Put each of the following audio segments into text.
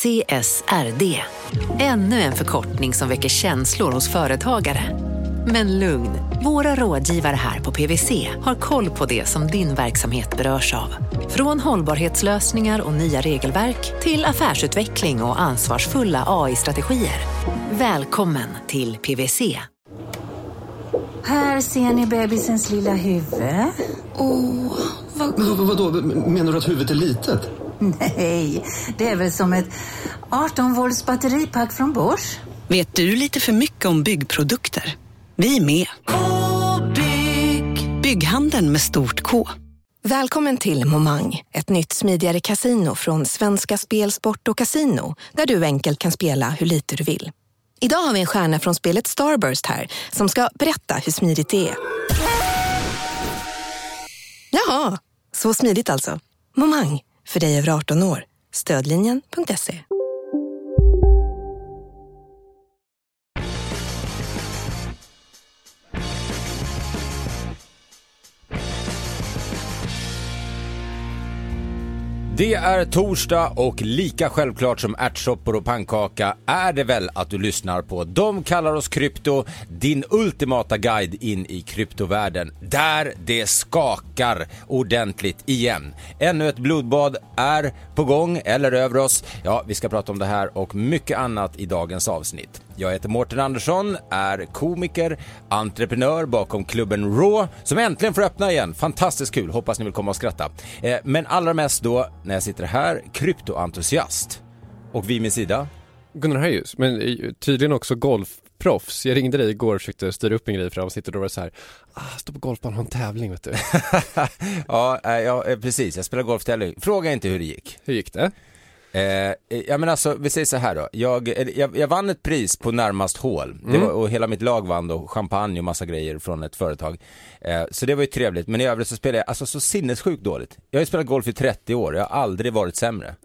CSRD. Ännu en förkortning som väcker känslor hos företagare. Men lugn, våra rådgivare här på PWC har koll på det som din verksamhet berörs av. Från hållbarhetslösningar och nya regelverk till affärsutveckling och ansvarsfulla AI-strategier. Välkommen till PWC. Här ser ni bebisens lilla huvud. Åh, vad... Men vad, vadå, menar du att huvudet är litet? Nej, det är väl som ett 18 volts batteripack från Bosch. Vet du lite för mycket om byggprodukter? Vi är med. -bygg. Bygghandeln med stort K. Välkommen till Momang, ett nytt smidigare kasino från Svenska Spel, Sport och Casino där du enkelt kan spela hur lite du vill. Idag har vi en stjärna från spelet Starburst här som ska berätta hur smidigt det är. Jaha, så smidigt alltså. Momang, för dig över 18 år. Stödlinjen.se. Det är torsdag och lika självklart som ärtsoppor och pannkaka är det väl att du lyssnar på De kallar oss krypto, din ultimata guide in i kryptovärlden. Där det skakar ordentligt igen. Ännu ett blodbad är på gång eller över oss. Ja, vi ska prata om det här och mycket annat i dagens avsnitt. Jag heter Mårten Andersson, är komiker, entreprenör bakom klubben Raw som äntligen får öppna igen. Fantastiskt kul, hoppas ni vill komma och skratta. Eh, men allra mest då när jag sitter här, kryptoentusiast. Och vid min sida? Gunnar Harjus, men eh, tydligen också golfproffs. Jag ringde dig igår och försökte styra upp en grej för att sitter och var så här, ah, stå på golfbanan och ha en tävling vet du. ja, eh, ja, precis, jag spelar golftävling. Fråga inte hur det gick. Hur gick det? Eh, ja men alltså, vi säger så här då. Jag, jag, jag vann ett pris på närmast hål. Mm. Var, och hela mitt lag vann då champagne och massa grejer från ett företag. Eh, så det var ju trevligt. Men i övrigt så spelade jag alltså så sinnessjukt dåligt. Jag har ju spelat golf i 30 år, jag har aldrig varit sämre.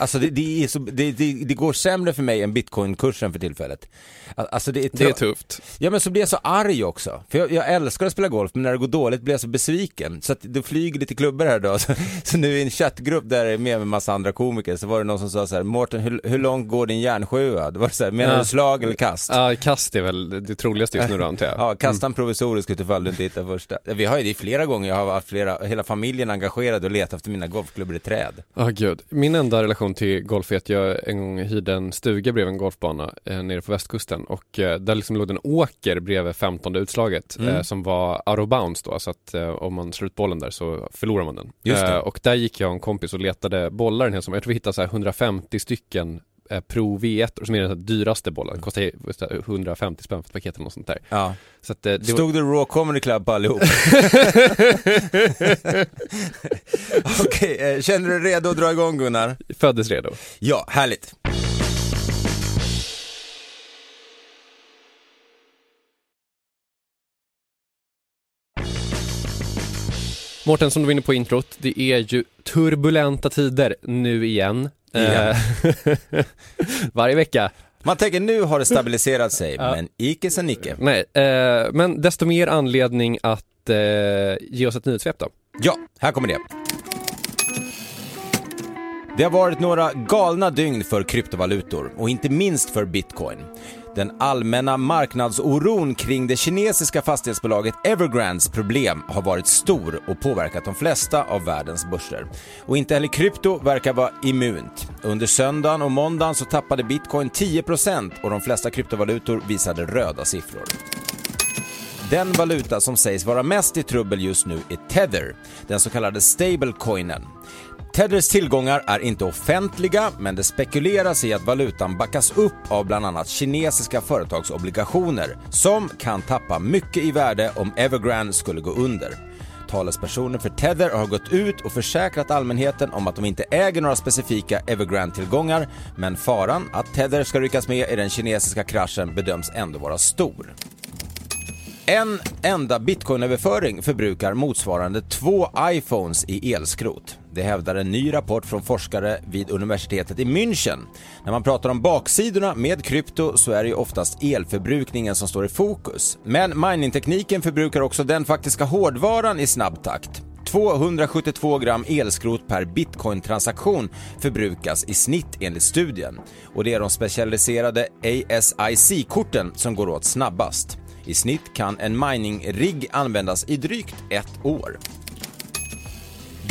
Alltså det, det, så, det, det, går sämre för mig än bitcoinkursen för tillfället. Alltså det, är, det är tufft. Ja men så blir jag så arg också. För jag, jag, älskar att spela golf men när det går dåligt blir jag så besviken. Så att det flyger lite klubbor här då. Så, så nu i en chattgrupp där jag är med med massa andra komiker så var det någon som sa så här, Mårten hur, hur långt går din järnsjua? Det var så här, menar du slag eller kast? Ja, kast är väl det troligaste just nu då antar jag. Ja, kasta en provisorisk utifall du inte hittar första. Vi har ju det flera gånger, jag har haft flera, hela familjen engagerad och letat efter mina golfklubbor i träd. Ja, oh, gud. Min enda relation till golf är att jag en gång hyrde en stuga bredvid en golfbana eh, nere på västkusten och eh, där liksom låg en åker bredvid 15 utslaget mm. eh, som var out of bounds då, så att eh, om man slår ut bollen där så förlorar man den. Just eh, och där gick jag och en kompis och letade bollar, den här som, jag tror vi hittade så 150 stycken eh, Pro V1 som är den dyraste bollen, kostar 150 spänn för ett paket eller något sånt där. Ja. Så att, eh, det Stod det Raw Comedy Club på allihop? Okej, okay, eh, känner du dig redo att dra igång Gunnar? Föddes redo. Ja, härligt. Mårten, som du var inne på introt, det är ju turbulenta tider nu igen. Yeah. Varje vecka. Man tänker nu har det stabiliserat sig, ja. men icke sa Nicke. Nej, eh, men desto mer anledning att eh, ge oss ett nyhetssvep då. Ja, här kommer det. Det har varit några galna dygn för kryptovalutor och inte minst för bitcoin. Den allmänna marknadsoron kring det kinesiska fastighetsbolaget Evergrandes problem har varit stor och påverkat de flesta av världens börser. Och inte heller krypto verkar vara immunt. Under söndagen och måndagen så tappade bitcoin 10% och de flesta kryptovalutor visade röda siffror. Den valuta som sägs vara mest i trubbel just nu är Tether, den så kallade stablecoinen. Tethers tillgångar är inte offentliga, men det spekuleras i att valutan backas upp av bland annat kinesiska företagsobligationer som kan tappa mycket i värde om Evergrande skulle gå under. Talespersoner för Tether har gått ut och försäkrat allmänheten om att de inte äger några specifika Evergrande-tillgångar, men faran att Tether ska ryckas med i den kinesiska kraschen bedöms ändå vara stor. En enda bitcoinöverföring förbrukar motsvarande två iPhones i elskrot. Det hävdar en ny rapport från forskare vid universitetet i München. När man pratar om baksidorna med krypto så är det ju oftast elförbrukningen som står i fokus. Men miningtekniken förbrukar också den faktiska hårdvaran i snabb takt. 272 gram elskrot per bitcoin-transaktion förbrukas i snitt enligt studien. Och det är de specialiserade ASIC-korten som går åt snabbast. I snitt kan en mining-rigg användas i drygt ett år.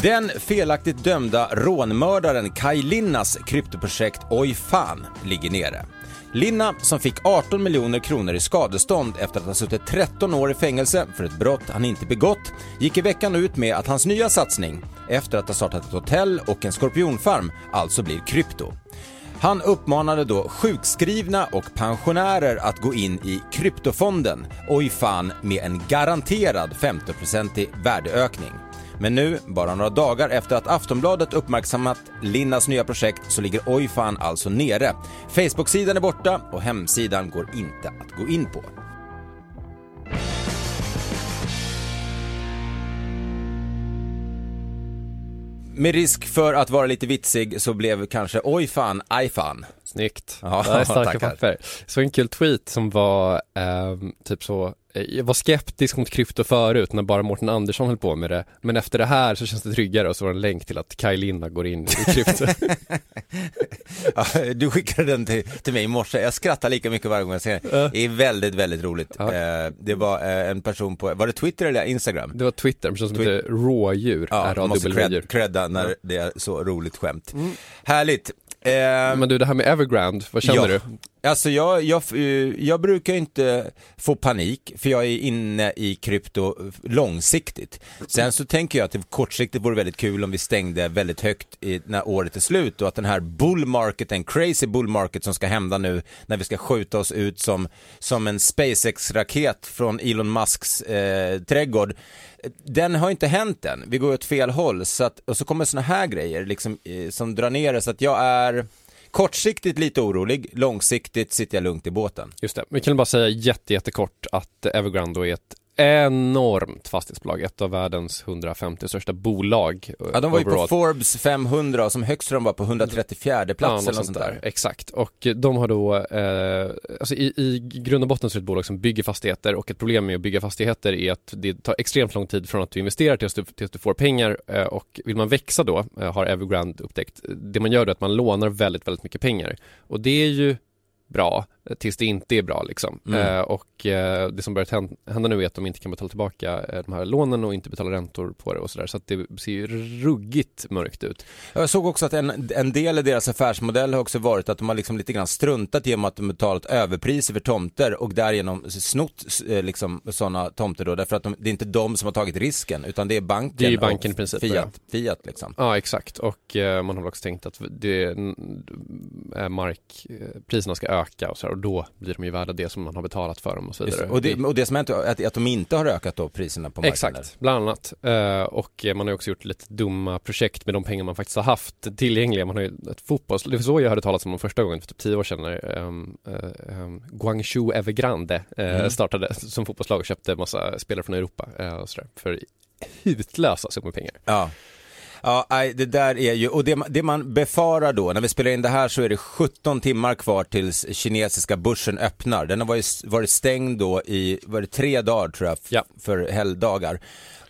Den felaktigt dömda rånmördaren Kaj Linnas kryptoprojekt Oj fan ligger nere. Linna, som fick 18 miljoner kronor i skadestånd efter att ha suttit 13 år i fängelse för ett brott han inte begått, gick i veckan ut med att hans nya satsning, efter att ha startat ett hotell och en skorpionfarm, alltså blir krypto. Han uppmanade då sjukskrivna och pensionärer att gå in i kryptofonden, oj fan, med en garanterad 50-procentig värdeökning. Men nu, bara några dagar efter att Aftonbladet uppmärksammat Linnas nya projekt så ligger oj fan alltså nere. Facebook-sidan är borta och hemsidan går inte att gå in på. Med risk för att vara lite vitsig så blev kanske oj fan, aj fan. Snyggt. Ja, det är starka tackar. papper. Så en kul tweet som var ehm, typ så, eh, jag var skeptisk mot krypto förut när bara Mårten Andersson höll på med det, men efter det här så känns det tryggare och så var det en länk till att Kaj Linna går in i krypto. Ja, du skickade den till, till mig i morse, jag skrattar lika mycket varje gång jag ser den. Det är väldigt, väldigt roligt. Ja. Eh, Det var eh, en person på, var det Twitter eller Instagram? det var Twitter, en person som Twitter. heter Rådjur, Ja, man måste cred, credda när det är så roligt skämt. Härligt. Eh, Men du, det här med Evergrande, vad känner ja. du? Alltså jag, jag, eh, jag brukar inte få panik för jag är inne i krypto långsiktigt. Sen så tänker jag att det kortsiktigt vore väldigt kul om vi stängde väldigt högt i, när året är slut och att den här bull market, en crazy bull market som ska hända nu när vi ska skjuta oss ut som, som en SpaceX-raket från Elon Musks eh, trädgård. Den har inte hänt än, vi går åt fel håll så att, och så kommer såna här grejer liksom, eh, som drar ner det så att jag är Kortsiktigt lite orolig, långsiktigt sitter jag lugnt i båten. Just det, vi kan bara säga jätte, jättekort att Evergrande är ett enormt fastighetsbolag, ett av världens 150 största bolag. eh, Ja, de var ju på. Forbes 500 och som högst de var på 134 plats eller något sånt där. Exakt, och de har då, eh, alltså i, i grund och botten så är det ett bolag som bygger fastigheter och ett problem med att bygga fastigheter är att det tar extremt lång tid från att du investerar tills du, tills du får pengar eh, och vill man växa då, eh, har Evergrande upptäckt, det man gör då är att man lånar väldigt, väldigt mycket pengar och det är ju bra tills det inte är bra liksom. Mm. Eh, och eh, det som börjat hän- hända nu är att de inte kan betala tillbaka eh, de här lånen och inte betala räntor på det och sådär. Så att det ser ju ruggigt mörkt ut. Jag såg också att en, en del i deras affärsmodell har också varit att de har liksom lite grann struntat genom att de betalat överpriser för tomter och därigenom snott eh, liksom sådana tomter då, därför att de, det är inte de som har tagit risken utan det är banken, Det är ju banken i princip, Fiat, Fiat liksom. Ja, exakt. Och eh, man har väl också tänkt att det, markpriserna ska öka och så här, och då blir de ju värda det som man har betalat för dem och så Just, vidare. och, det, och det som hänt är att, att de inte har ökat då priserna på marknaden. Exakt, bland annat. Eh, och man har också gjort lite dumma projekt med de pengar man faktiskt har haft tillgängliga. Man har ju ett fotbolls... Det var så jag hörde talas om dem första gången för typ tio år sedan när um, um, Guangzhou Evergrande eh, Mm. startade som fotbollslag och köpte massa spelare från Europa och sådär, för hutlösa summor pengar. Ja. Ja, det där är ju, och det, det man befarar då, när vi spelar in det här så är det 17 timmar kvar tills kinesiska börsen öppnar. Den har varit, varit stängd då i, var det tre dagar tror jag, Ja. för helgdagar.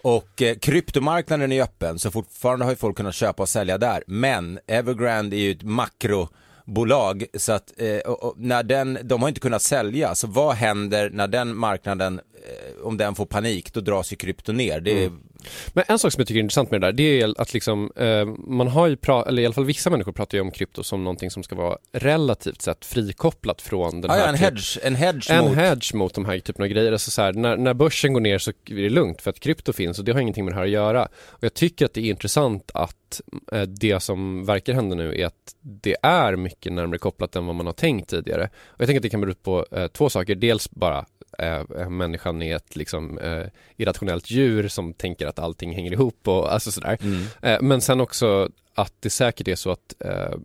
Och eh, kryptomarknaden är öppen, så fortfarande har ju folk kunnat köpa och sälja där. Men Evergrande är ju ett makrobolag, så att eh, och, och när den, de har inte kunnat sälja, så vad händer när den marknaden, om den får panik, då dras ju krypto ner. Det är, Men en sak som jag tycker är intressant med det där, det är att liksom, eh, man har ju, pra- eller i alla fall vissa människor pratar ju om krypto som någonting som ska vara relativt sett frikopplat från den Ja, här ja, en typ- hedge, en hedge En mot... hedge mot de här typen av grejer. Alltså så här, när, när börsen går ner så är det lugnt för att krypto finns och det har ingenting med det här att göra. Och jag tycker att det är intressant att eh, det som verkar hända nu är att det är mycket närmare kopplat än vad man har tänkt tidigare. Och jag tänker att det kan bero på eh, två saker. Dels bara eh, människan är ett liksom eh, irrationellt djur som tänker att allting hänger ihop och alltså sådär. Mm. Eh, men sen också att det säkert är så att eh,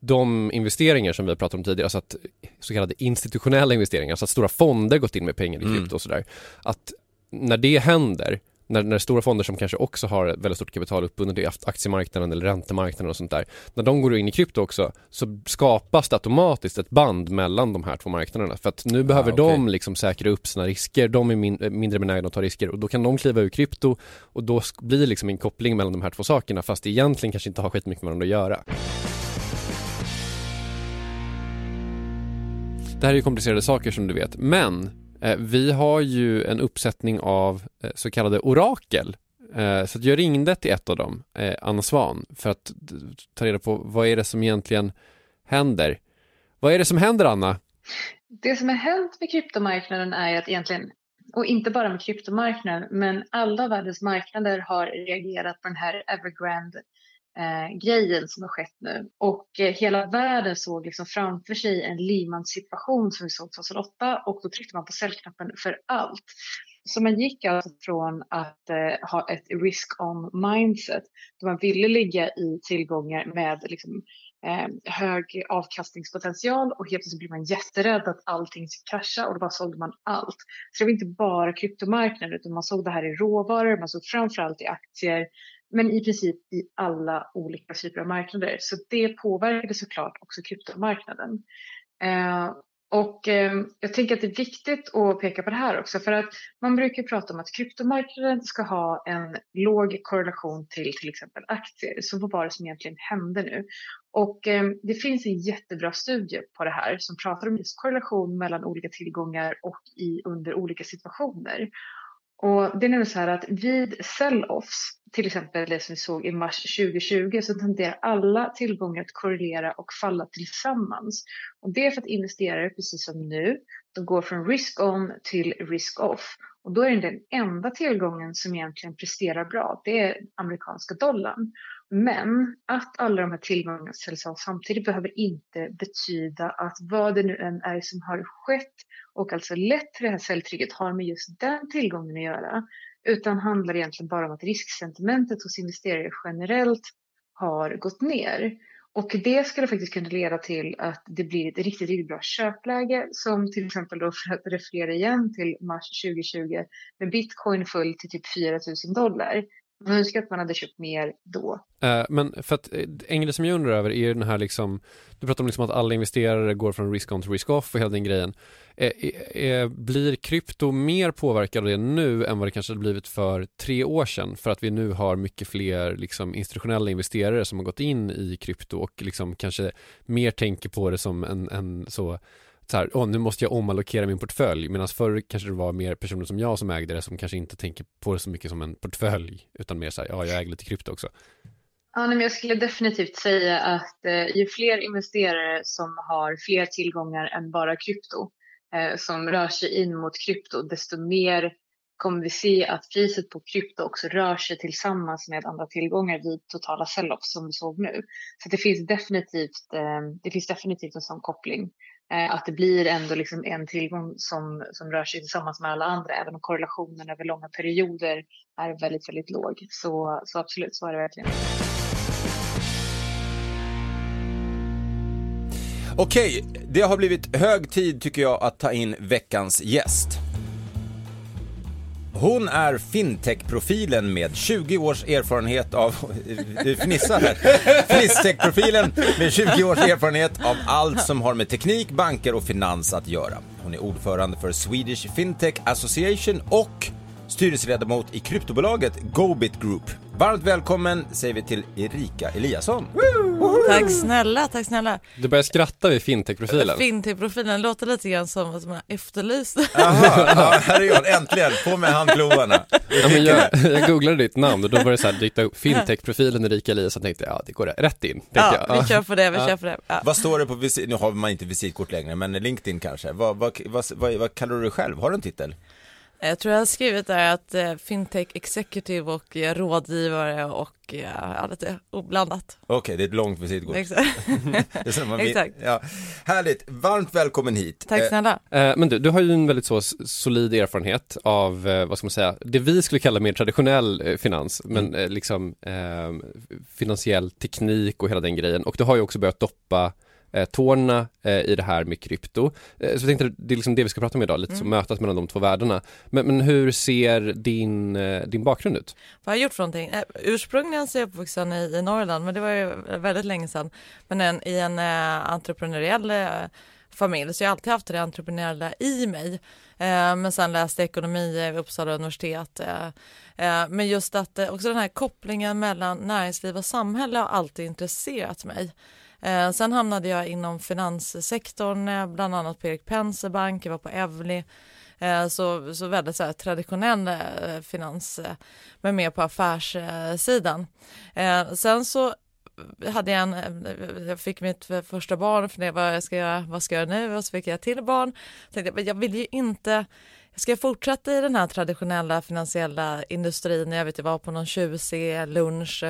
de investeringar som vi pratat om tidigare, alltså att så kallade institutionella investeringar, alltså att stora fonder gått in med pengar i Mm. krypto och sådär, att när det händer när, när stora fonder som kanske också har väldigt stort kapital uppbundet i aktiemarknaden eller räntemarknaden och sånt där, när de går in i krypto också så skapas det automatiskt ett band mellan de här två marknaderna för att nu behöver Ah, okej. de liksom säkra upp sina risker, de är min, mindre benägna att ta risker och då kan de kliva ur krypto och då blir liksom en koppling mellan de här två sakerna fast det egentligen kanske inte har skitmycket med varandra att göra. Det här är ju komplicerade saker som du vet, men Eh, vi har ju en uppsättning av eh, så kallade orakel. Eh, så att jag ringde till ett av dem, Anna Svan, för att ta reda på vad är det som egentligen händer. Vad är det som händer Anna? Det som har hänt med kryptomarknaden är ju att egentligen, och inte bara med kryptomarknaden, men alla världens marknader har reagerat på den här Evergrande eh, grejen som har skett nu. Och eh, hela världen såg liksom framför sig en Lehman-situation som vi såg 2008 och då tryckte man på säljknappen för allt. Så man gick alltså från att eh, ha ett risk-on mindset, då man ville ligga i tillgångar med liksom, eh, hög avkastningspotential och helt plötsligt blev man jätterädd att allting skulle krascha och då bara sålde man allt. Så det var inte bara kryptomarknaden utan man såg det här i råvaror, man såg framförallt i aktier men i princip i alla olika typer av marknader. Så det påverkade såklart också kryptomarknaden. Eh, och eh, jag tänker att det är viktigt att peka på det här också för att man brukar prata om att kryptomarknaden ska ha en låg korrelation till till exempel aktier. Så vad var det som egentligen hände nu? Och eh, det finns en jättebra studie på det här som pratar om just korrelation mellan olika tillgångar och i, under olika situationer. Och det är nämligen så här att vid sell-offs, till exempel det som vi såg i mars 2020, så tenderar alla tillgångar att korrelera och falla tillsammans. Och det är för att investerare, precis som nu, de går från risk-on till risk-off. Och då är det den enda tillgången som egentligen presterar bra, det är amerikanska dollarn. Men att alla de här tillgångarna säljs av samtidigt behöver inte betyda att vad det nu än är som har skett och alltså lett till det här säljtrycket har med just den tillgången att göra. Utan handlar egentligen bara om att risksentimentet hos investerare generellt har gått ner. Och det skulle faktiskt kunna leda till att det blir ett riktigt, riktigt bra köpläge som till exempel då för att referera igen till mars 2020 med bitcoin full till typ 4 000 dollar. Man önskar att man hade köpt mer då. Eh, men för att eh, en grej som jag undrar över är den här liksom, du pratar om liksom att alla investerare går från risk-on till risk-off och hela den grejen. Eh, blir krypto mer påverkad av det nu än vad det kanske hade blivit för tre år sedan? För att vi nu har mycket fler liksom, institutionella investerare som har gått in i krypto och liksom kanske mer tänker på det som en, en så så här, åh, nu måste jag omallokera min portfölj medan förr kanske det var mer personer som jag som ägde det som kanske inte tänker på det så mycket som en portfölj utan mer så här, ja jag äger lite krypto också. Ja, nej, men jag skulle definitivt säga att eh, ju fler investerare som har fler tillgångar än bara krypto eh, som rör sig in mot krypto, desto mer kommer vi se att priset på krypto också rör sig tillsammans med andra tillgångar vid totala sell-off som vi såg nu. Så det finns definitivt, eh, det finns definitivt en sån koppling. Eh, att det blir ändå liksom en tillgång som, som rör sig tillsammans med alla andra, även om korrelationen över långa perioder är väldigt, väldigt låg. Så, så absolut, så är det verkligen. Okej, det har blivit hög tid tycker jag att ta in veckans gäst. Hon är fintech-profilen med 20 års erfarenhet av, du fnissar här, fintech-profilen med 20 års erfarenhet av allt som har med teknik, banker och finans att göra. Hon är ordförande för Swedish Fintech Association och styrelseledamot i kryptobolaget Gobit Group. Varmt välkommen säger vi till Erika Eliasson. Tack snälla, tack snälla. Du börjar skratta vid fintech-profilen. Fintech-profilen låter lite grann som att man efterlyst. Jaha, ja, här är jag äntligen, på med handklovarna. Ja, men jag, jag googlade ditt namn och då var det så här, dyka upp fintech-profilen Erika Eliasson tänkte jag, ja det går rätt in. Ja, jag. vi kör på det, vi Ja. kör på det. Ja. Vad står det på visit, nu har man inte visitkort längre, men LinkedIn kanske. Vad, vad, vad, vad, vad kallar du dig själv? Har du en titel? Jag tror jag har skrivit där att eh, fintech executive och eh, rådgivare och eh, ja, lite oblandat. Okej, det är ett långt visitkort. Exakt. Exakt. Ja. Härligt, varmt välkommen hit. Tack Eh, snälla. Eh, Men du, du har ju en väldigt så solid erfarenhet av, eh, vad ska man säga, det vi skulle kalla mer traditionell eh, finans, men eh, liksom eh, finansiell teknik och hela den grejen. Och du har ju också börjat doppa eh, tårna eh, i det här med krypto. Eh, så jag tänkte det är liksom det vi ska prata om idag, lite mm. som mötas mellan de två världarna. Men, men hur ser din, din bakgrund ut? Vad har jag gjort för någonting? Ursprungligen så är jag uppvuxen i, i Norrland, men det var ju väldigt länge sedan. Men en, i en entreprenöriell familj, så jag har alltid haft det entreprenöriella i mig. Men sen läste ekonomi vid Uppsala universitet. Men just att också den här kopplingen mellan näringsliv och samhälle har alltid intresserat mig. Eh, sen hamnade jag inom finanssektorn, eh, bland annat på Erik Penser Bank, jag var på Evli. Eh, så, så väldigt så här, traditionell eh, finans, men mer på affärssidan. Sen så hade jag en, jag fick mitt första barn för det vad jag ska göra, vad ska jag göra nu och så fick jag till barn. Tänkte, men jag vill ju inte, ska jag fortsätta i den här traditionella finansiella industrin? Jag vet jag var på någon tjusig lunch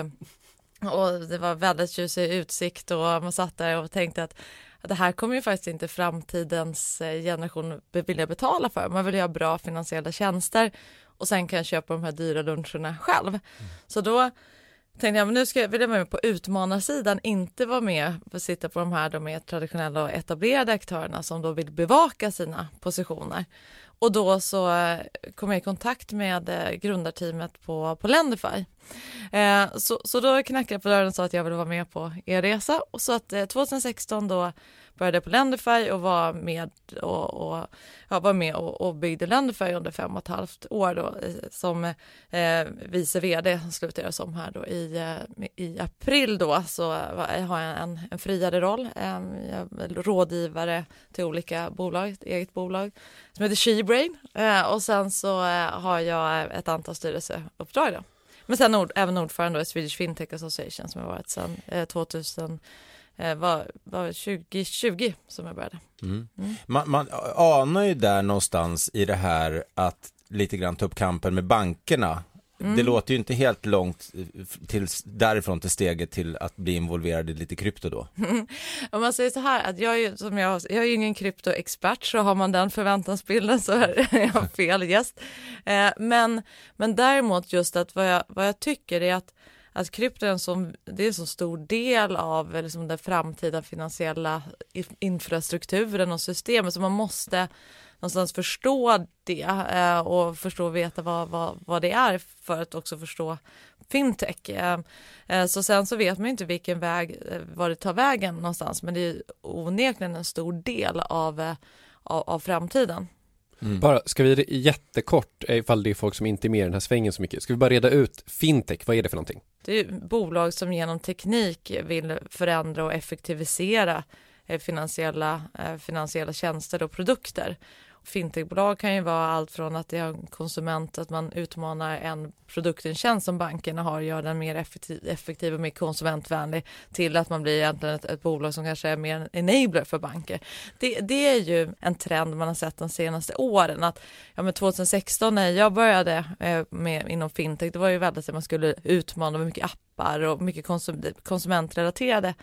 och det var väldigt tjusig utsikt och man satt där och tänkte att det här kommer ju faktiskt inte framtidens eh, generation vilja betala för. Man vill ju ha bra finansiella tjänster och sen kan jag köpa de här dyra luncherna själv. Mm. Så då tänkte jag, men nu ska jag, vill jag vara med på utmanarsidan, inte vara med och sitta på de här de mer traditionella och etablerade aktörerna som då vill bevaka sina positioner. Och då så eh, kom jag i kontakt med eh, grundarteamet på, på Lendify. Eh, så, så då knackade jag på dörren och sa att jag ville vara med på er resa och så att eh, 2016 då började på Lendify och var med och, och ja, var med och, och byggde Lendify under fem och ett halvt år då som eh, vice vd slutade jag som här då i, eh, i april då så har jag en, en friare roll. Eh, jag är rådgivare till olika bolag, ett eget bolag som heter Shebrain eh, och sen så eh, har jag ett antal styrelseuppdrag då. Men sen ord, även ordförande i Swedish Fintech Association som har varit sedan eh, 2000 var, var 2020 som jag började. Mm. Mm. Man, man anar ju där någonstans i det här att lite grann ta upp kampen med bankerna. Mm. Det låter ju inte helt långt till, därifrån till steget till att bli involverad i lite krypto då. Om man säger så här att jag är ju, som jag, jag är ju ingen kryptoexpert så har man den förväntansbilden så är jag fel gäst. Eh, men, men däremot just att vad jag, vad jag tycker är att att krypto är en, sån, det är en så stor del av eh, liksom den framtida finansiella infrastrukturen och systemet så man måste någonstans förstå det eh, och förstå och veta vad, vad, vad det är för att också förstå fintech. Eh, eh så sen så vet man inte vilken väg, eh, var det tar vägen någonstans men det är onekligen en stor del av, eh, av, av framtiden. Mm. Bara, ska vi jättekort, ifall det är folk som inte är med i den här svängen så mycket, ska vi bara reda ut fintech, vad är det för någonting? Det är bolag som genom teknik vill förändra och effektivisera eh, finansiella, eh, finansiella tjänster och produkter fintechbolag kan ju vara allt från att det är en konsument, att man utmanar en produkt, en tjänst som bankerna har, gör den mer effektiv, effektiv och mer konsumentvänlig till att man blir egentligen ett, ett bolag som kanske är mer en enabler för banker. Det, det, är ju en trend man har sett de senaste åren att ja, men 2016 när jag började eh, med, inom fintech, det var ju väldigt att man skulle utmana med mycket appar och mycket konsum, konsumentrelaterade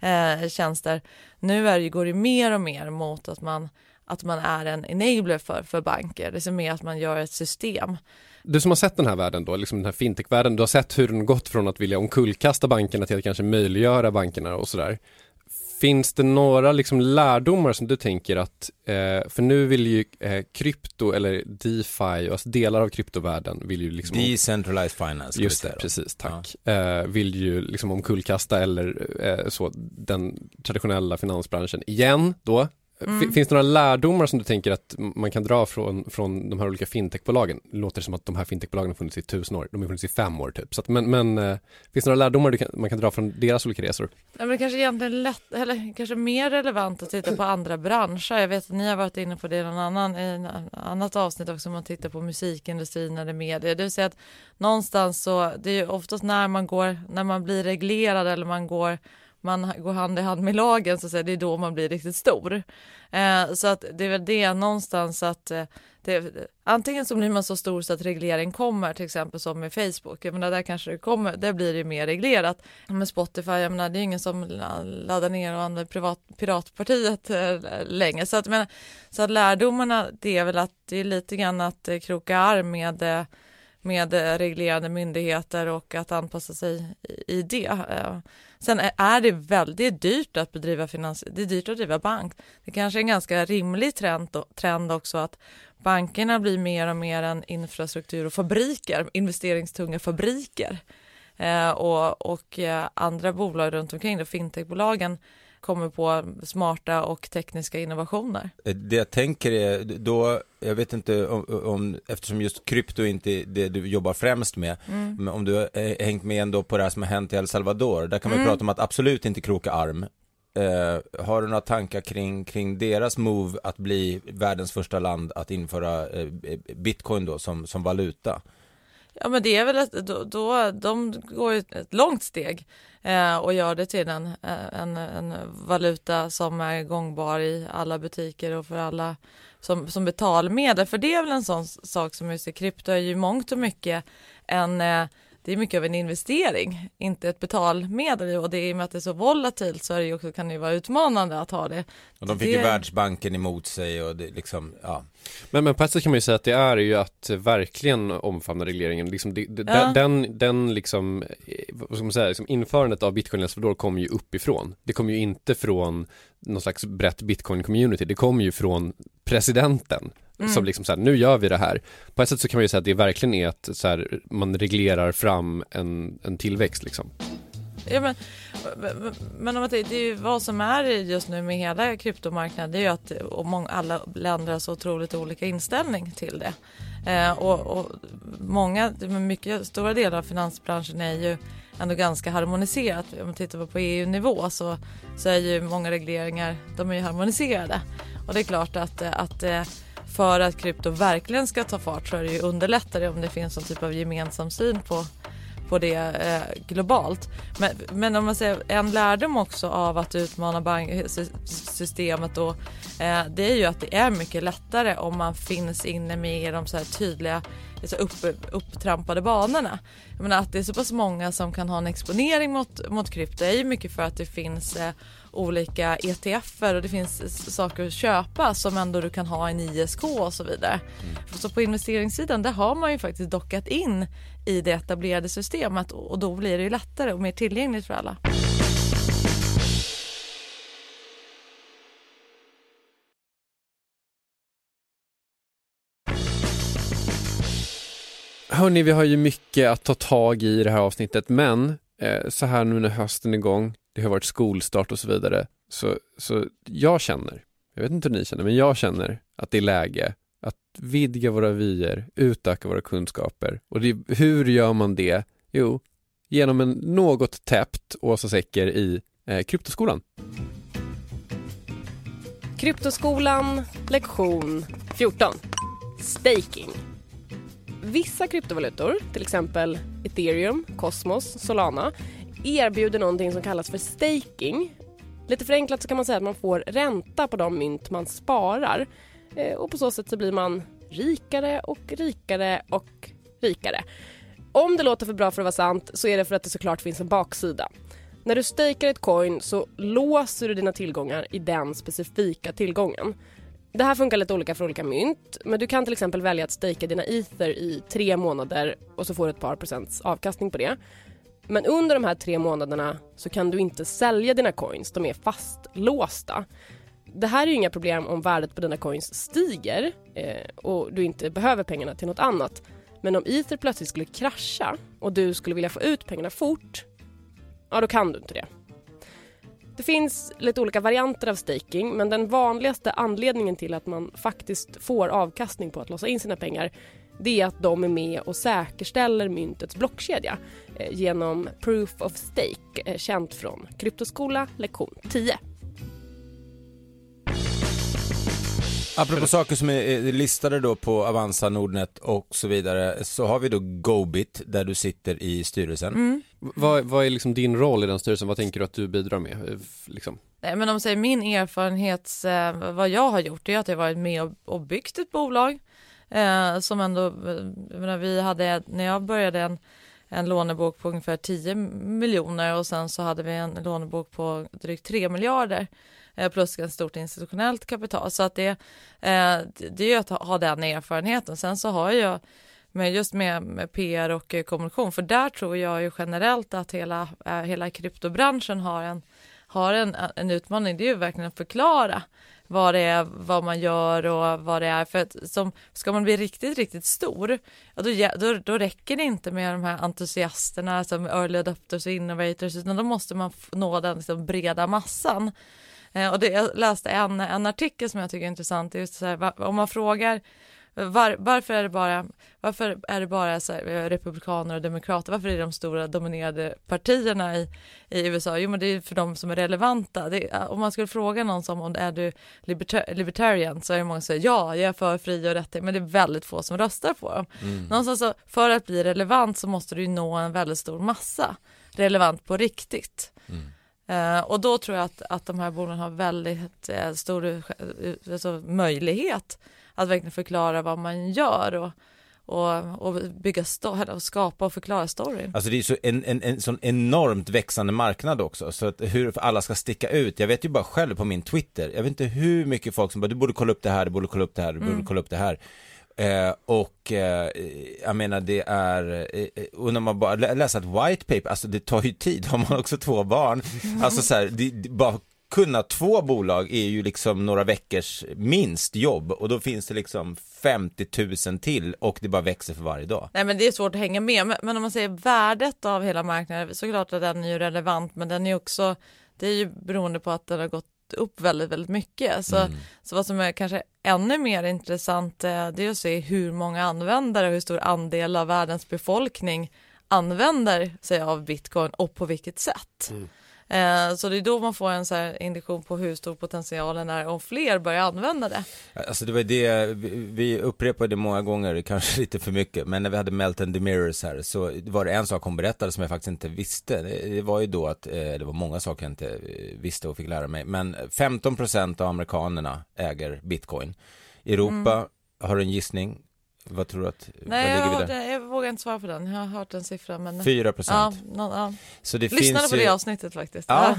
eh, tjänster. Nu är det, går det mer och mer mot att man att man är en enabler för, för banker, det är mer att man gör ett system. Du som har sett den här världen då, liksom den här fintech-världen, du har sett hur den gått från att vilja omkullkasta bankerna till att kanske möjliggöra bankerna och sådär. Finns det några liksom lärdomar som du tänker att, eh, för nu vill ju eh, krypto eller DeFi, alltså delar av kryptovärlden vill ju liksom Decentralized finance. Just det, precis, tack. Ja. Eh, vill ju liksom omkullkasta eller eh, så den traditionella finansbranschen igen då, Mm. Finns det några lärdomar som du tänker att man kan dra från, från de här olika fintechbolagen? Det låter som att de här fintechbolagen har funnits i tusen år, de har funnits i fem år typ. Så att, men, men eh, finns det några lärdomar kan, man kan dra från deras olika resor? Ja, men kanske egentligen lätt, eller kanske mer relevant att titta på andra branscher. Jag vet att ni har varit inne på det i någon annan, i annat avsnitt också, om man tittar på musikindustrin eller media. Det vill säga att någonstans så, det är ju oftast när man går, när man blir reglerad eller man går man går hand i hand med lagen så att säga, det är då man blir riktigt stor. Eh, så att det är väl det någonstans att eh, det, antingen så blir man så stor så att reglering kommer, till exempel som med Facebook. Jag menar, där kanske det kommer, där blir det mer reglerat. Med Spotify, jag menar, det är ingen som laddar ner och använder privat, Piratpartiet eh, länge. Så att, men, så att lärdomarna, det är väl att det är lite grann att eh, kroka arm med eh, med eh, reglerande myndigheter och att anpassa sig i det. Eh, Sen är det väldigt dyrt att bedriva finans, det är dyrt att driva bank. Det kanske är en ganska rimlig trend, trend också att bankerna blir mer och mer en infrastruktur och fabriker, investeringstunga fabriker. Eh, och, och eh, andra bolag runt omkring, fintechbolagen, kommer på smarta och tekniska innovationer. Eh, det jag tänker är då, jag vet inte om, om eftersom just krypto inte är det du jobbar främst med, mm. men om du har hängt med ändå på det här som har hänt i El Salvador, där kan man mm. prata om att absolut inte kroka arm. Uh, har du några tankar kring, kring deras move att bli världens första land att införa uh, bitcoin då som, som valuta? Ja men det är väl att då, då de går ett långt steg eh, och gör det till en, eh, en, en, valuta som är gångbar i alla butiker och för alla som, som betalmedel. För det är väl en sån sak som just i krypto är ju mångt och mycket en eh, det är mycket av en investering, inte ett betalmedel och det är i och med att det är så volatilt så är det också, kan det ju vara utmanande att ha det. Och de fick det... ju Världsbanken emot sig och det liksom, ja. Men, men på ett sätt kan man ju säga att det är ju att verkligen omfamna regleringen. Liksom det, det, ja. Den, den liksom, eh, vad ska man säga, liksom införandet av bitcoin El Salvador kommer ju uppifrån. Det kommer ju inte från någon slags brett bitcoin-community, det kommer ju från presidenten Mm. Som liksom så här, nu gör vi det här. På ett sätt så kan man ju säga att det verkligen är att så här, man reglerar fram en, en tillväxt liksom. Ja, men, men om man tänker, det är ju vad som är just nu med hela kryptomarknaden det är ju att och många, alla länder har så otroligt olika inställning till det. Eh, och, och många, mycket stora delar av finansbranschen är ju ändå ganska harmoniserat. Om man tittar på EU-nivå så, så är ju många regleringar, de är ju harmoniserade. Och det är klart att, att eh, för att krypto verkligen ska ta fart så är det ju underlättare om det finns någon typ av gemensam syn på, på det eh, globalt. Men, men om man säger en lärdom också av att utmana banksystemet då, eh, det är ju att det är mycket lättare om man finns inne med de så här tydliga så upp, upptrampade banorna. Jag menar att det är så pass många som kan ha en exponering mot, mot krypto är ju mycket för att det finns eh, olika ETFer och det finns saker att köpa som ändå du kan ha en ISK och så vidare. Mm. Så på investeringssidan där har man ju faktiskt dockat in i det etablerade systemet och då blir det ju lättare och mer tillgängligt för alla. Hörni, vi har ju mycket att ta tag i i det här avsnittet, men eh, så här nu när hösten är igång, det har varit skolstart och så vidare, så, så jag känner, jag vet inte hur ni känner, men jag känner att det är läge att vidga våra vyer, utöka våra kunskaper. Och det, hur gör man det? Jo, genom en något täppt Åsa Secker i eh, Kryptoskolan. Kryptoskolan, lektion 14. Staking. Vissa kryptovalutor, till exempel ethereum, Cosmos, Solana, erbjuder någonting som kallas för staking. Lite förenklat så kan man säga att man får ränta på de mynt man sparar Eh, och på så sätt så blir man rikare och rikare och rikare. Om det låter för bra för att vara sant så är det för att det såklart finns en baksida. När du stakar ett coin så låser du dina tillgångar i den specifika tillgången. Det här funkar lite olika för olika mynt, men du kan till exempel välja att stejka dina ether i tre månader och så får du ett par procents avkastning på det. Men under de här tre månaderna så kan du inte sälja dina coins, de är fastlåsta. Det här är ju inga problem om värdet på dina coins stiger eh, och du inte behöver pengarna till något annat. Men om ether plötsligt skulle krascha och du skulle vilja få ut pengarna fort, ja då kan du inte det. Det finns lite olika varianter av staking men den vanligaste anledningen till att man faktiskt får avkastning på att låsa in sina pengar det är att de är med och säkerställer myntets blockkedja eh, genom Proof of Stake, eh, känt från Kryptoskola lektion 10. Apropå saker som är listade då på Avanza, Nordnet och så vidare, så har vi då Gobit där du sitter i styrelsen. Mm. Vad, vad, är liksom din roll i den styrelsen? Vad tänker du att du bidrar med? Eh, liksom? Nej, men om säger min erfarenhet, vad jag har gjort, är att jag varit med och byggt ett bolag eh, som ändå, jag menar, vi hade, när jag började en, en lånebok på ungefär 10 miljoner och sen så hade vi en lånebok på drygt 3 miljarder eh, Eh, plus ett stort institutionellt kapital. Så att det, eh, det är ju att ha den erfarenheten. Sen så har jag men just med, med PR och eh, kommunikation. För där tror jag ju generellt att hela, hela kryptobranschen har en, har en, en utmaning. Det är ju verkligen att förklara vad det är, vad man gör och vad det är. För att som, ska man bli riktigt, riktigt stor, ja, då, då, då räcker det inte med de här entusiasterna som early adopters och innovators, utan då måste man nå den liksom, breda massan. Eh, och det, jag läste en, en artikel som jag tycker är intressant, just så här, om man frågar var, varför är det bara, varför är det bara här, eh, republikaner och demokrater? Varför är det de stora dominerade partierna i, i USA? Jo, men det är för de som är relevanta. Det, om man skulle fråga någon som om är du libertar libertarian så är det många som säger ja, jag är för fri och rättighet, men det är väldigt få som röstar på dem. Mm. Någonstans så, för att bli relevant så måste du nå en väldigt stor massa relevant på riktigt. Mm. Uh, och då tror jag att, att de här bolagen har väldigt uh, stor uh, alltså, möjlighet att verkligen förklara vad man gör och, och, och bygga, och skapa och förklara storyn. Alltså det är så en, en, en sån enormt växande marknad också, så att hur alla ska sticka ut, jag vet ju bara själv på min Twitter, jag vet inte hur mycket folk som bara, du borde kolla upp det här, du borde kolla upp det här, du borde mm. kolla upp det här. Eh, och eh, jag menar det är, eh, och när man bara läser ett white paper, alltså det tar ju tid, har man också två barn, mm. alltså så här, det, det, bara kunna två bolag är ju liksom några veckors minst jobb och då finns det liksom 50 000 till och det bara växer för varje dag. Nej men det är svårt att hänga med men om man säger värdet av hela marknaden såklart att den är ju relevant men den är också det är ju beroende på att den har gått upp väldigt, väldigt mycket. Så, mm. så vad som är kanske ännu mer intressant eh, det är att se hur många användare och hur stor andel av världens befolkning använder sig av bitcoin och på vilket sätt. Mm. Eh, så det är då man får en så indikation på hur stor potentialen är om fler börjar använda det. Alltså det var det, vi upprepade många gånger, kanske lite för mycket, men när vi hade Melton the Mirrors här så var det en sak hon berättade som jag faktiskt inte visste. Det var ju då att, eh, det var många saker jag inte eh, visste och fick lära mig, men 15% av amerikanerna äger bitcoin. Europa mm. har du en gissning? Vad tror du att, Nej, vad ligger vi där? jag vågar inte svara på den, jag har hört en siffra men 4 procent. Ja, ja. Så det Lyssnade finns på ju... det avsnittet faktiskt. Ja,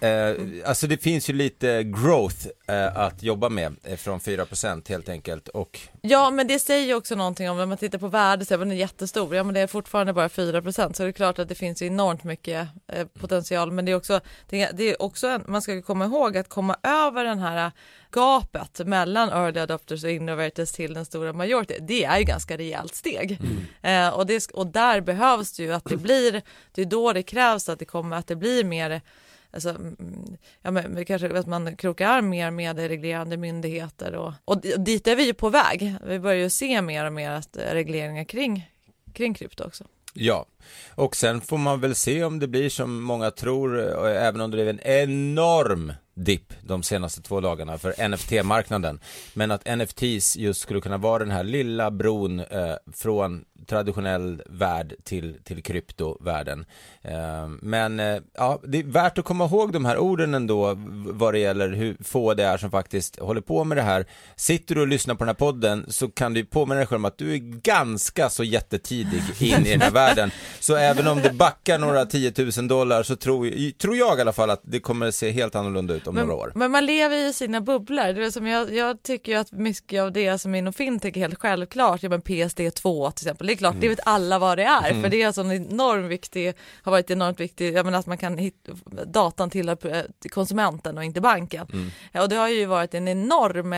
eh, alltså det finns ju lite growth eh, att jobba med eh, från 4 procent helt enkelt och Ja men det säger ju också någonting om, när man tittar på värdet, så är den jättestor, ja men det är fortfarande bara 4 procent så det är klart att det finns enormt mycket eh, potential. Men det är också, det är också en, man ska komma ihåg att komma över den här gapet mellan early adopters och innovators till den stora majority, det är ju ganska rejält steg. Mm. Eh, och, det, och där behövs det ju att det blir, det är då det krävs att det kommer, att det blir mer Alltså, mm, ja, men, kanske att man krokar arm mer med reglerande myndigheter och, och dit är vi ju på väg. Vi börjar ju se mer och mer att eh, regleringar kring, kring krypto också. Ja, och sen får man väl se om det blir som många tror, eh, även om det blev en enorm dipp de senaste två dagarna för NFT-marknaden. Men att NFTs just skulle kunna vara den här lilla bron eh, från traditionell värld till, till kryptovärlden. Eh, men eh, ja, det är värt att komma ihåg de här orden ändå vad det gäller hur få det är som faktiskt håller på med det här. Sitter du och lyssnar på den här podden så kan du påminna dig själv om att du är ganska så jättetidig in i den här världen. Så även om det backar några tiotusen dollar så tror, tror jag i alla fall att det kommer se helt annorlunda ut om men, några år. Men man lever i sina bubblor. Det är som jag, jag tycker att mycket av det som inom fintech är helt självklart, ja men PSD2 till exempel, det är klart, mm. det vet alla vad det är, mm. för det är alltså en enormt viktig, har varit enormt viktig, jag menar att man kan hitta, datan tillhör konsumenten och inte banken. Mm. Ja, och det har ju varit en enorm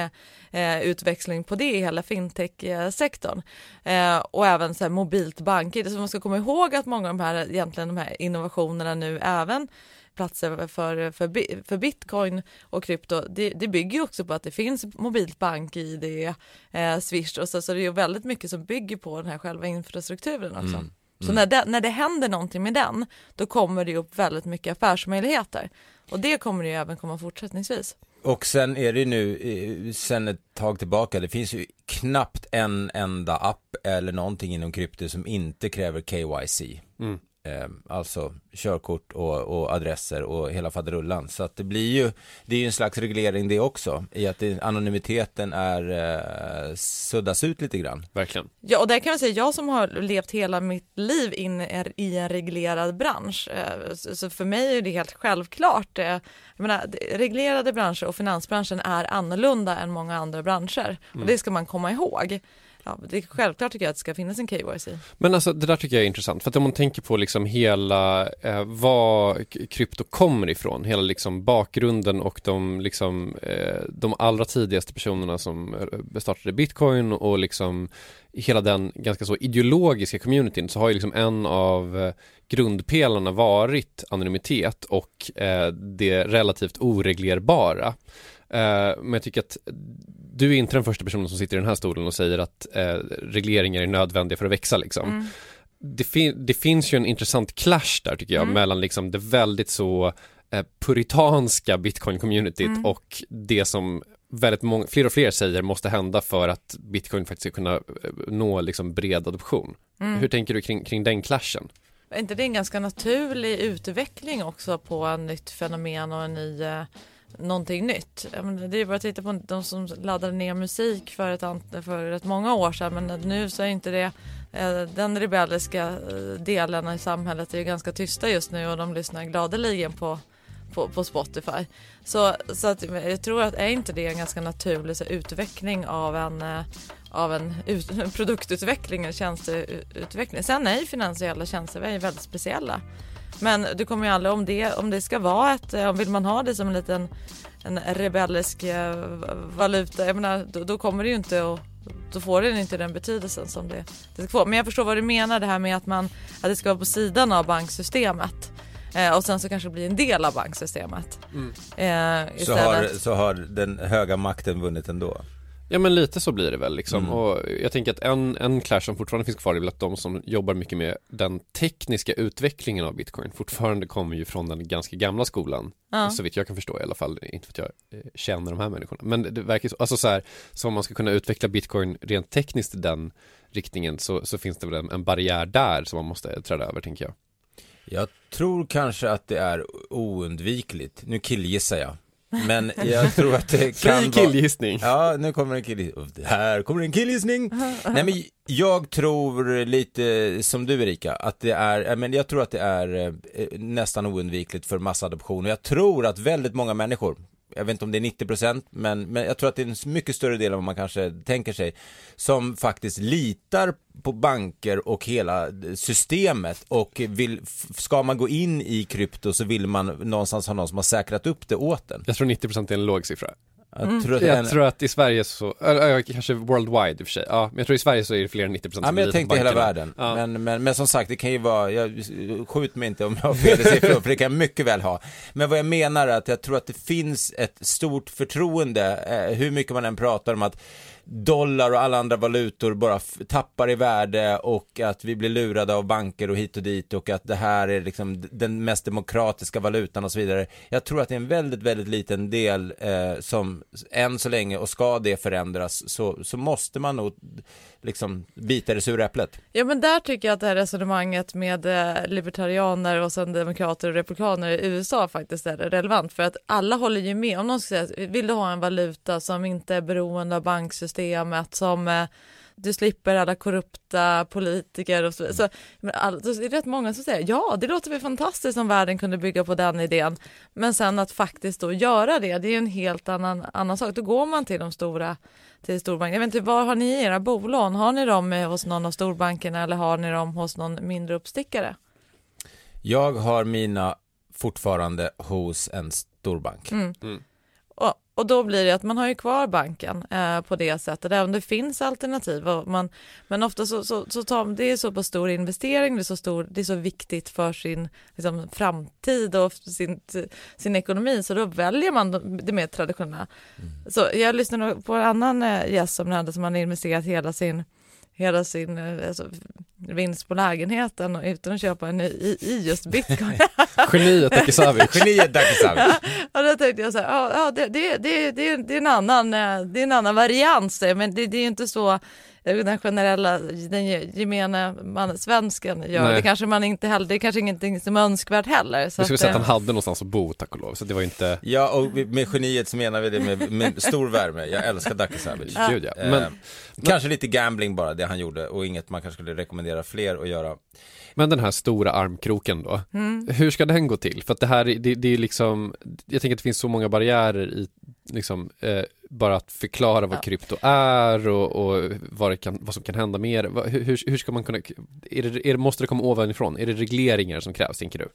eh, utväxling på det i hela fintech-sektorn. Eh, och även så här, mobilt bank-id, så man ska komma ihåg att många av de här, egentligen de här innovationerna nu även platser för, för, för bitcoin och krypto, det, det bygger också på att det finns mobilt bank-id, eh, Swish och så, så det är väldigt mycket som bygger på den här själva infrastrukturen också. Mm. Så mm. när det, när det händer någonting med den, då kommer det upp väldigt mycket affärsmöjligheter. Och det kommer det ju även komma fortsättningsvis. Och sen är det ju nu, eh, sen ett tag tillbaka, det finns ju knappt en enda app eller någonting inom krypto som inte kräver KYC. Mm. Eh, alltså körkort och, och, adresser och hela faderullan. Så att det blir ju, det är ju en slags reglering det också, i att det, anonymiteten är, eh, suddas ut lite grann. Verkligen. Ja, och där kan jag säga, jag som har levt hela mitt liv in i en reglerad bransch, eh, så för mig är det helt självklart. Eh, jag menar, reglerade branscher och finansbranschen är annorlunda än många andra branscher, mm. och det ska man komma ihåg ja, det är självklart tycker jag att det ska finnas en KYC. Men alltså det där tycker jag är intressant för att om man tänker på liksom hela eh, var krypto kommer ifrån, hela liksom bakgrunden och de liksom eh, de allra tidigaste personerna som eh, startade bitcoin och liksom hela den ganska så ideologiska communityn så har ju liksom en av eh, grundpelarna varit anonymitet och eh, det relativt oreglerbara. Eh, men jag tycker att du är inte den första personen som sitter i den här stolen och säger att eh, regleringar är nödvändiga för att växa liksom. Mm. Det, fin- det finns ju en intressant clash där tycker jag Mm. mellan liksom det väldigt så eh, puritanska bitcoin-communityt Mm. och det som väldigt många, fler och fler säger måste hända för att bitcoin faktiskt ska kunna nå liksom bred adoption. Mm. Hur tänker du kring, kring den clashen? Är inte det en ganska naturlig utveckling också på ett nytt fenomen och en ny, någonting nytt? Menar, det är ju bara att titta på de som laddade ner musik för ett, för ett många år sedan men nu så är inte det eh, den rebelliska eh, delen i samhället är ju ganska tysta just nu och de lyssnar gladeligen på, på, på Spotify. Så, så att, eh, jag tror att är inte det en ganska naturlig så, utveckling av en av en ut, produktutveckling, en tjänsteutveckling. Sen är ju finansiella tjänster är väldigt speciella. Men du kommer ju aldrig, om det, om det ska vara ett, eh, vill man ha det som en liten en rebellisk eh, valuta, jag menar, då, då kommer det ju inte att då får den inte den betydelsen som det, det ska få. Men jag förstår vad du menar det här med att, man, att det ska vara på sidan av banksystemet. Eh, och sen så kanske bli en del av banksystemet. Eh, Så har, så har den höga makten vunnit ändå. Ja men lite så blir det väl liksom Mm. och jag tänker att en, en clash som fortfarande finns kvar är väl att de som jobbar mycket med den tekniska utvecklingen av bitcoin fortfarande kommer ju från den ganska gamla skolan Ja. så vitt jag kan förstå i alla fall, inte för att jag eh, känner de här människorna men det, det verkar så, alltså så här, så om man ska kunna utveckla bitcoin rent tekniskt i den riktningen så, så finns det väl en, en barriär där som man måste träda över tänker jag Jag tror kanske att det är oundvikligt. Nu killgissar jag. Men jag tror att det Fri kan vara... killgissning! Ja, nu kommer en killgissning. Här kommer en killgissning. Nej men jag tror lite som du Erika, att det är, men jag tror att det är eh, nästan oundvikligt för massadoption. Och jag tror att väldigt många människor, jag vet inte om det är 90 procent, men, men jag tror att det är en mycket större del än vad man kanske tänker sig, som faktiskt litar på banker och hela eh, systemet och vill, ska man gå in i krypto så vill man någonstans ha någon som har säkrat upp det åt en. Jag tror 90 procent är en låg siffra jag tror att en- Jag tror att i Sverige så, eller, äh, kanske worldwide i och för sig, ja, men jag tror i Sverige så är det fler än 90% som Ja, men jag tänkte hela världen. Ja. Men, men, men som sagt, det kan ju vara, jag, skjut mig inte om jag har fel siffror, för det kan jag mycket väl ha. Men vad jag menar är att jag tror att det finns ett stort förtroende, eh, hur mycket man än pratar om att dollar och alla andra valutor bara tappar i värde och att vi blir lurade av banker och hit och dit och att det här är liksom den mest demokratiska valutan och så vidare. Jag tror att det är en väldigt, väldigt liten del eh, som än så länge och ska det förändras så, så måste man nog liksom bita det sura äpplet. Ja men där tycker jag att det här resonemanget med eh, libertarianer och sen demokrater och republikaner i USA faktiskt är relevant för att alla håller ju med om någon ska säga vill du ha en valuta som inte är beroende av banksystemet som eh, du slipper alla korrupta politiker och så vidare. Så, men all, så är det rätt många som säger ja, det låter väl fantastiskt om världen kunde bygga på den idén. Men sen att faktiskt då göra det, det är en helt annan, annan sak. Då går man till de stora till storbanken. Jag vet inte, var har ni era bolån? Har ni dem eh, hos någon av storbankerna eller har ni dem hos någon mindre uppstickare? Jag har mina fortfarande hos en storbank. Mm. Och, och då blir det att man har ju kvar banken eh, på det sättet, även om det finns alternativ. Man, men ofta så, så, så tar det är så på stor investering, det är så, stor, det är så viktigt för sin liksom, framtid och sin, sin ekonomi, så då väljer man det mer traditionella. Så jag lyssnade på en annan eh, gäst som hade som hade investerat hela sin hela sin eh, alltså, vinst på lägenheten och utan att köpa en ny i, i just bitcoin. Geniet Takisavic. Geniet Dakisavic. och då tänkte jag så här, ja, ja det, det, det, det, det, är en annan, eh, det är en annan variant, men det, det är ju inte så den generella, den ge- gemene man, svensken gör. Nej. Det kanske man inte heller, det är kanske ingenting som är önskvärt heller. Så Vi skulle att, säga att eh, han hade någonstans att bo tack och lov, så det var inte Ja, och med geniet så menar vi det med, med stor värme. Jag älskar Dakisavic. Gud ja. Eh, Men, Kanske lite gambling bara, det han gjorde, och inget man kanske skulle rekommendera fler att göra. men den här stora armkroken då, Mm. hur ska den gå till? För att det här, det, det är liksom, jag tänker att det finns så många barriärer i liksom, eh, bara att förklara vad Ja. krypto är och, och vad, det kan, vad som kan hända mer. Vad- Hur, hur, hur ska man kunna, är det, är det, måste det komma ovanifrån? Är det regleringar som krävs, tänker du?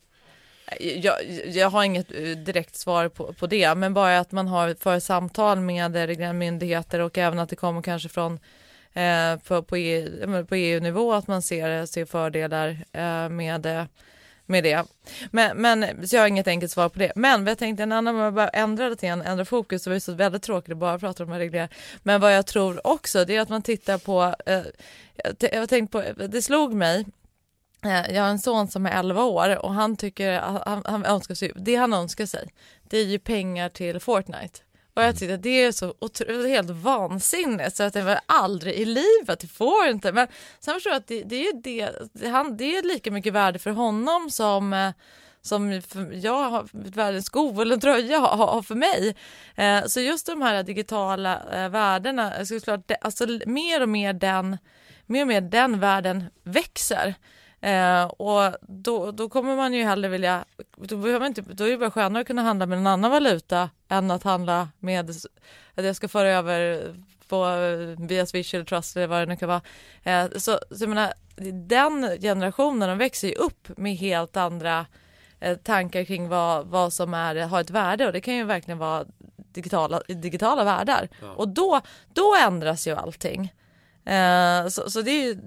Jag, jag har inget eh, direkt svar på, på det, men bara att man har för samtal med reglerande myndigheter och även att det kommer kanske från eh, på, på, EU, på EU-nivå att man ser, ser fördelar eh, med, eh, med det. Men, men, så jag har inget enkelt svar på det. Men jag tänkte en annan, om jag bara ändrar lite grann, ändra fokus, så var det så väldigt tråkigt att bara prata om regler. Men vad jag tror också, det är att man tittar på, eh, jag jag har tänkt på, det slog mig Eh, Jag har en son som är 11 år och han tycker, han, han önskar sig, det han önskar sig, det är ju pengar till Fortnite. Och jag tyckte att det är så otroligt, helt vansinnigt så att det var aldrig i livet, det får inte. Men sen förstår jag att det, det är det, det, han, det är lika mycket värde för honom som eh, som jag har världens sko eller tröja har, har för mig. Eh, så just de här digitala eh, värdena, såklart, det, alltså mer och mer den, mer och mer den världen växer. Eh, och då, då kommer man ju hellre vilja, då, behöver man inte, då är det bara skönare att kunna handla med en annan valuta än att handla med, att jag ska föra över på, eh, via Swish eller Trust eller vad det nu kan vara. Eh, så, så jag menar, den generationen de växer ju upp med helt andra eh, tankar kring vad, vad som är, har ett värde och det kan ju verkligen vara digitala, digitala världar. Och då, då ändras ju allting. Eh, så, så det är ju,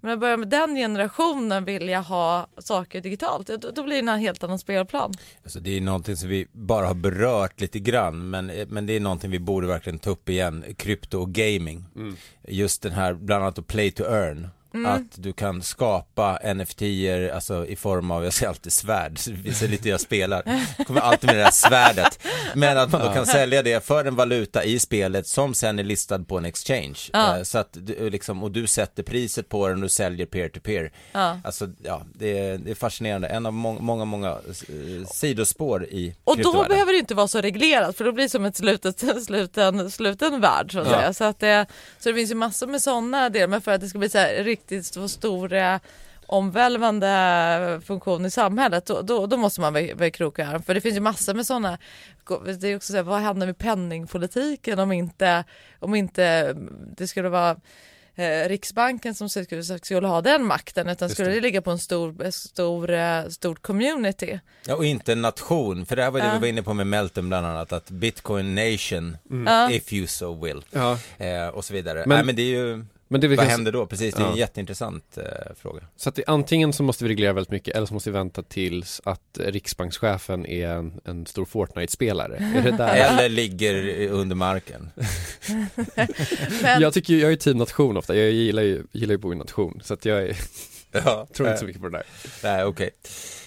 men jag börjar med den generationen vill jag ha saker digitalt, då, då blir det en helt annan spelplan. Alltså det är någonting som vi bara har berört lite grann men, men det är någonting vi borde verkligen ta upp igen, krypto och gaming. Just den här, bland annat play to earn. Att du kan skapa NFT-er, alltså i form av, jag säger alltid svärd, det visar lite jag spelar. Jag kommer alltid med det där svärdet. Men att man då kan sälja det för en valuta i spelet som sen är listad på en exchange. Ja. Eh, Så att liksom, och du sätter priset på den och du säljer peer to peer. Ja. Alltså ja, det är, det är fascinerande. En av många, många, många eh, sidospår i Och då behöver det inte vara så reglerat för då blir det som ett slutet, sluten, sluten värld så att Ja. säga. Så, att det, så det finns ju massor med sådana delar men för att det ska bli så här riktigt så stor eh, omvälvande funktion i samhället då, då, då måste man väl kroka arm för det finns ju massor med sådana det är också så här, vad händer med penningpolitiken om inte, om inte det skulle vara eh, Riksbanken som skulle, skulle ha den makten utan Just skulle det. det ligga på en stor, stor, eh, stort community. Ja, och inte en nation, för det här var det Ja. vi var inne på med Melton bland annat, att Bitcoin nation, Ja. if you so will, Ja. eh, och så vidare. Men- Nej men det är ju, Men det vad kan- händer då? Precis, det är en Ja. jätteintressant eh, fråga. Så att det, antingen så måste vi reglera väldigt mycket eller så måste vi vänta tills att riksbankschefen är en, en stor Fortnite-spelare. Eller ligger under marken. Men, Jag tycker ju- jag är team nation ofta, jag gillar ju, gillar ju att bo i nation så att jag är, Ja, tror inte så eh, mycket på det där. Nej, okej.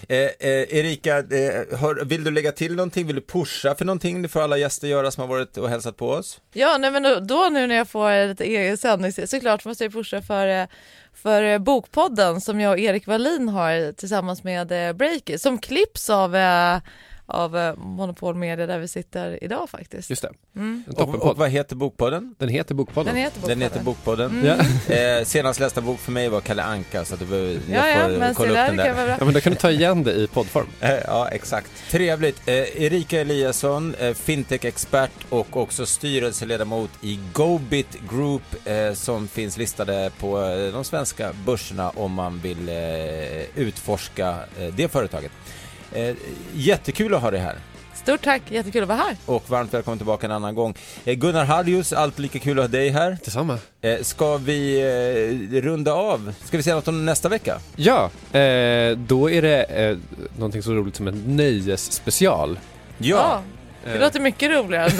Eh, eh, Erika, eh, har, vill du lägga till någonting? Vill du pusha för någonting? Det får alla gäster göra som har varit och hälsat på oss. Ja, nej, men då, då nu när jag får lite egen sändningstid såklart måste jag pusha för, eh, för eh, Bokpodden som jag och Erik Wallin har tillsammans med Breaky som klipps av, eh, av eh, Monopol Media där vi sitter idag faktiskt. Just det, Mm. Och, och vad heter Bokpodden? Den heter Bokpodden. Den heter Bokpodden. Den heter Bokpodden. Mm. Ja. Eh, senast lästa bok för mig var Kalle Anka så att du behöver, Ja, jag ja, får men se kolla upp där den kan där. ja men då kan du ta igen det i poddform. Eh, Ja, exakt. Trevligt. Eh, Erika Eliasson, eh, fintech-expert och också styrelseledamot i Gobit Group eh, som finns listade på eh, de svenska börserna om man vill eh, utforska eh, det företaget. Eh, jättekul att ha dig här Stort tack, jättekul att vara här. och varmt välkommen tillbaka en annan gång. Eh, Gunnar Hardius, alltid lika kul att ha dig här. Detsamma. Eh, ska vi eh, runda av? Ska vi säga något om nästa vecka? Ja, eh, då är det eh, någonting så roligt som en nöjesspecial. Ja, det Eh, låter mycket roligare.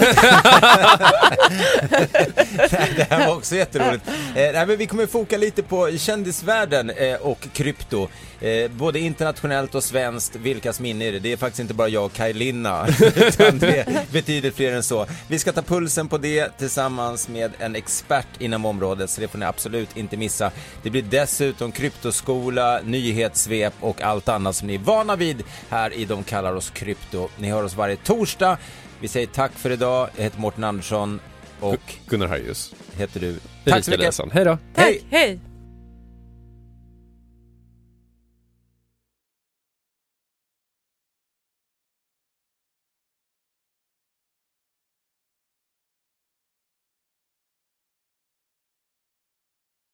det här var också jätteroligt. Eh, nej, men vi kommer foka lite på kändisvärlden eh, och krypto. Eh, både internationellt och svenskt, vilkas minne är det? Det är faktiskt inte bara jag och Kaj Linna, utan det är betydligt fler än så. Vi ska ta pulsen på det tillsammans med en expert inom området, så det får ni absolut inte missa. Det blir dessutom kryptoskola, nyhetssvep och allt annat som ni är vana vid här i De kallar oss krypto. Ni hör oss varje torsdag. Vi säger tack för idag. Jag heter Mårten Andersson och Gunnar Harjus. heter du. Tack så mycket. Hej då. Tack, Hej. hej.